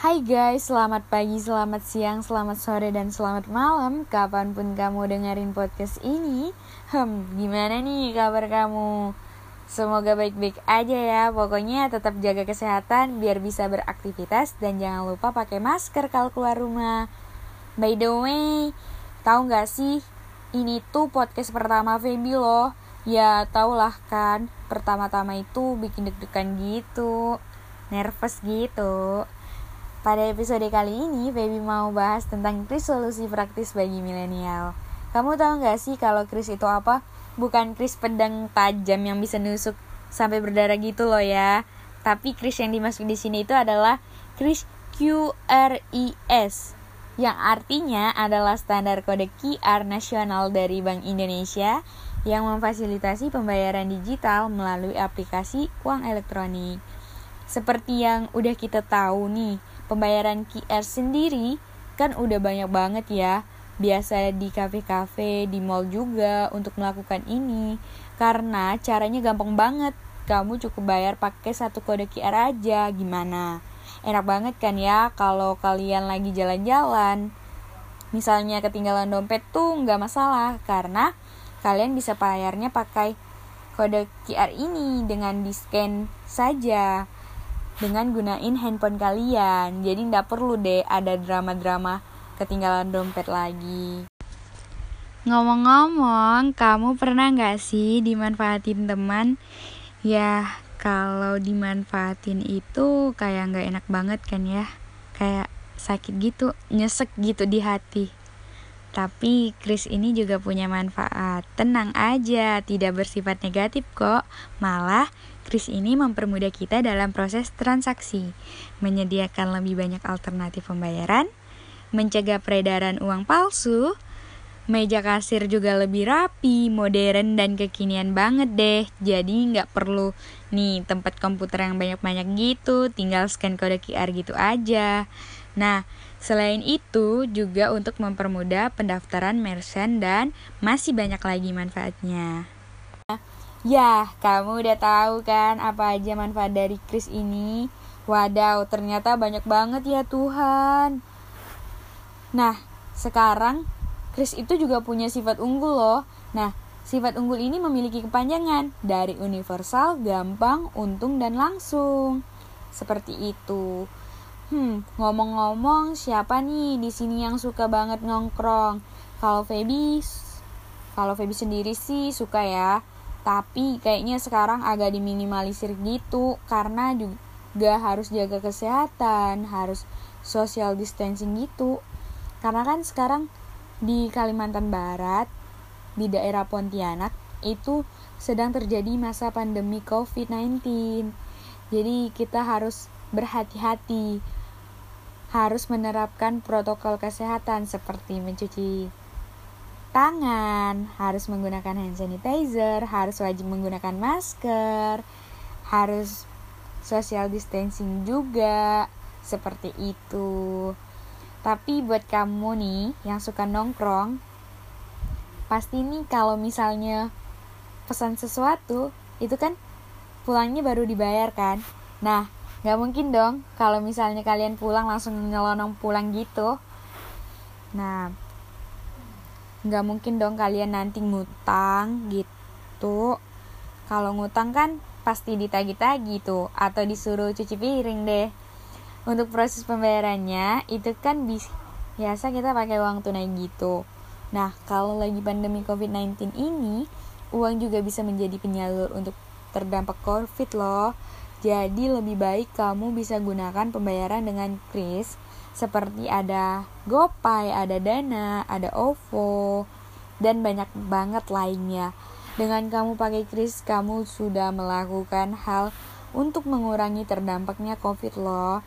Hai guys, selamat pagi, selamat siang, selamat sore, dan selamat malam. Kapan pun kamu dengerin podcast ini Hmm, gimana nih kabar kamu? Semoga baik-baik aja ya. Pokoknya tetap jaga kesehatan biar bisa beraktivitas Dan jangan lupa pakai masker kalau keluar rumah. By the way, tahu gak sih? Ini tuh podcast pertama Feby loh. Ya tau lah kan, pertama-tama itu bikin deg-degan gitu Nervous gitu pada episode kali ini, Baby mau bahas tentang kris solusi praktis bagi milenial. Kamu tahu nggak sih kalau kris itu apa? Bukan kris pedang tajam yang bisa nusuk sampai berdarah gitu loh ya. Tapi kris yang dimaksud di sini itu adalah kris QRIS yang artinya adalah standar kode QR nasional dari Bank Indonesia yang memfasilitasi pembayaran digital melalui aplikasi uang elektronik. Seperti yang udah kita tahu nih, pembayaran QR sendiri kan udah banyak banget ya biasa di kafe-kafe, di mall juga untuk melakukan ini karena caranya gampang banget. Kamu cukup bayar pakai satu kode QR aja, gimana? Enak banget kan ya kalau kalian lagi jalan-jalan. Misalnya ketinggalan dompet tuh nggak masalah karena kalian bisa bayarnya pakai kode QR ini dengan di scan saja dengan gunain handphone kalian. Jadi nggak perlu deh ada drama-drama ketinggalan dompet lagi. Ngomong-ngomong, kamu pernah nggak sih dimanfaatin teman? Ya, kalau dimanfaatin itu kayak nggak enak banget kan ya. Kayak sakit gitu, nyesek gitu di hati. Tapi Chris ini juga punya manfaat. Tenang aja, tidak bersifat negatif kok. Malah Kris ini mempermudah kita dalam proses transaksi, menyediakan lebih banyak alternatif pembayaran, mencegah peredaran uang palsu, meja kasir juga lebih rapi, modern dan kekinian banget deh. Jadi nggak perlu nih tempat komputer yang banyak-banyak gitu, tinggal scan kode QR gitu aja. Nah, selain itu juga untuk mempermudah pendaftaran merchant dan masih banyak lagi manfaatnya. Ya, kamu udah tahu kan apa aja manfaat dari kris ini? Wadaw, ternyata banyak banget ya Tuhan. Nah, sekarang kris itu juga punya sifat unggul loh. Nah, sifat unggul ini memiliki kepanjangan dari universal, gampang, untung, dan langsung. Seperti itu. Hmm, ngomong-ngomong, siapa nih di sini yang suka banget nongkrong? Kalau Feby, kalau Feby sendiri sih suka ya. Tapi kayaknya sekarang agak diminimalisir gitu karena juga harus jaga kesehatan, harus social distancing gitu. Karena kan sekarang di Kalimantan Barat, di daerah Pontianak itu sedang terjadi masa pandemi COVID-19. Jadi kita harus berhati-hati harus menerapkan protokol kesehatan seperti mencuci tangan, harus menggunakan hand sanitizer, harus wajib menggunakan masker, harus social distancing juga, seperti itu. Tapi buat kamu nih yang suka nongkrong, pasti nih kalau misalnya pesan sesuatu, itu kan pulangnya baru dibayar kan. Nah, Gak mungkin dong kalau misalnya kalian pulang langsung nyelonong pulang gitu. Nah, gak mungkin dong kalian nanti ngutang gitu. Kalau ngutang kan pasti ditagi-tagi tuh atau disuruh cuci piring deh. Untuk proses pembayarannya itu kan biasa kita pakai uang tunai gitu. Nah, kalau lagi pandemi COVID-19 ini, uang juga bisa menjadi penyalur untuk terdampak COVID loh. Jadi lebih baik kamu bisa gunakan pembayaran dengan kris seperti ada GoPay, ada Dana, ada OVO, dan banyak banget lainnya. Dengan kamu pakai kris, kamu sudah melakukan hal untuk mengurangi terdampaknya COVID loh.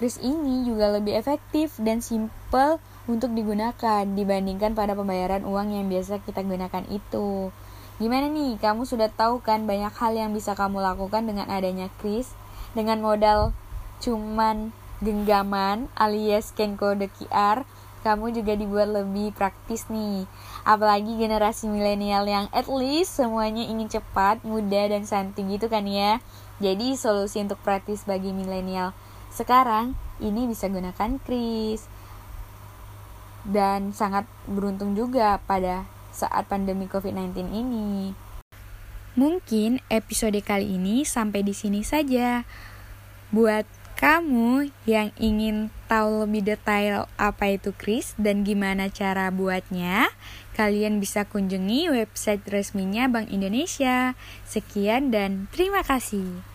Kris ini juga lebih efektif dan simple untuk digunakan dibandingkan pada pembayaran uang yang biasa kita gunakan itu. Gimana nih, kamu sudah tahu kan banyak hal yang bisa kamu lakukan dengan adanya kris dengan modal cuman genggaman alias scan kode QR kamu juga dibuat lebih praktis nih. Apalagi generasi milenial yang at least semuanya ingin cepat, mudah dan santai gitu kan ya. Jadi solusi untuk praktis bagi milenial sekarang ini bisa gunakan kris dan sangat beruntung juga pada saat pandemi COVID-19 ini. Mungkin episode kali ini sampai di sini saja. Buat kamu yang ingin tahu lebih detail apa itu kris dan gimana cara buatnya, kalian bisa kunjungi website resminya Bank Indonesia. Sekian dan terima kasih.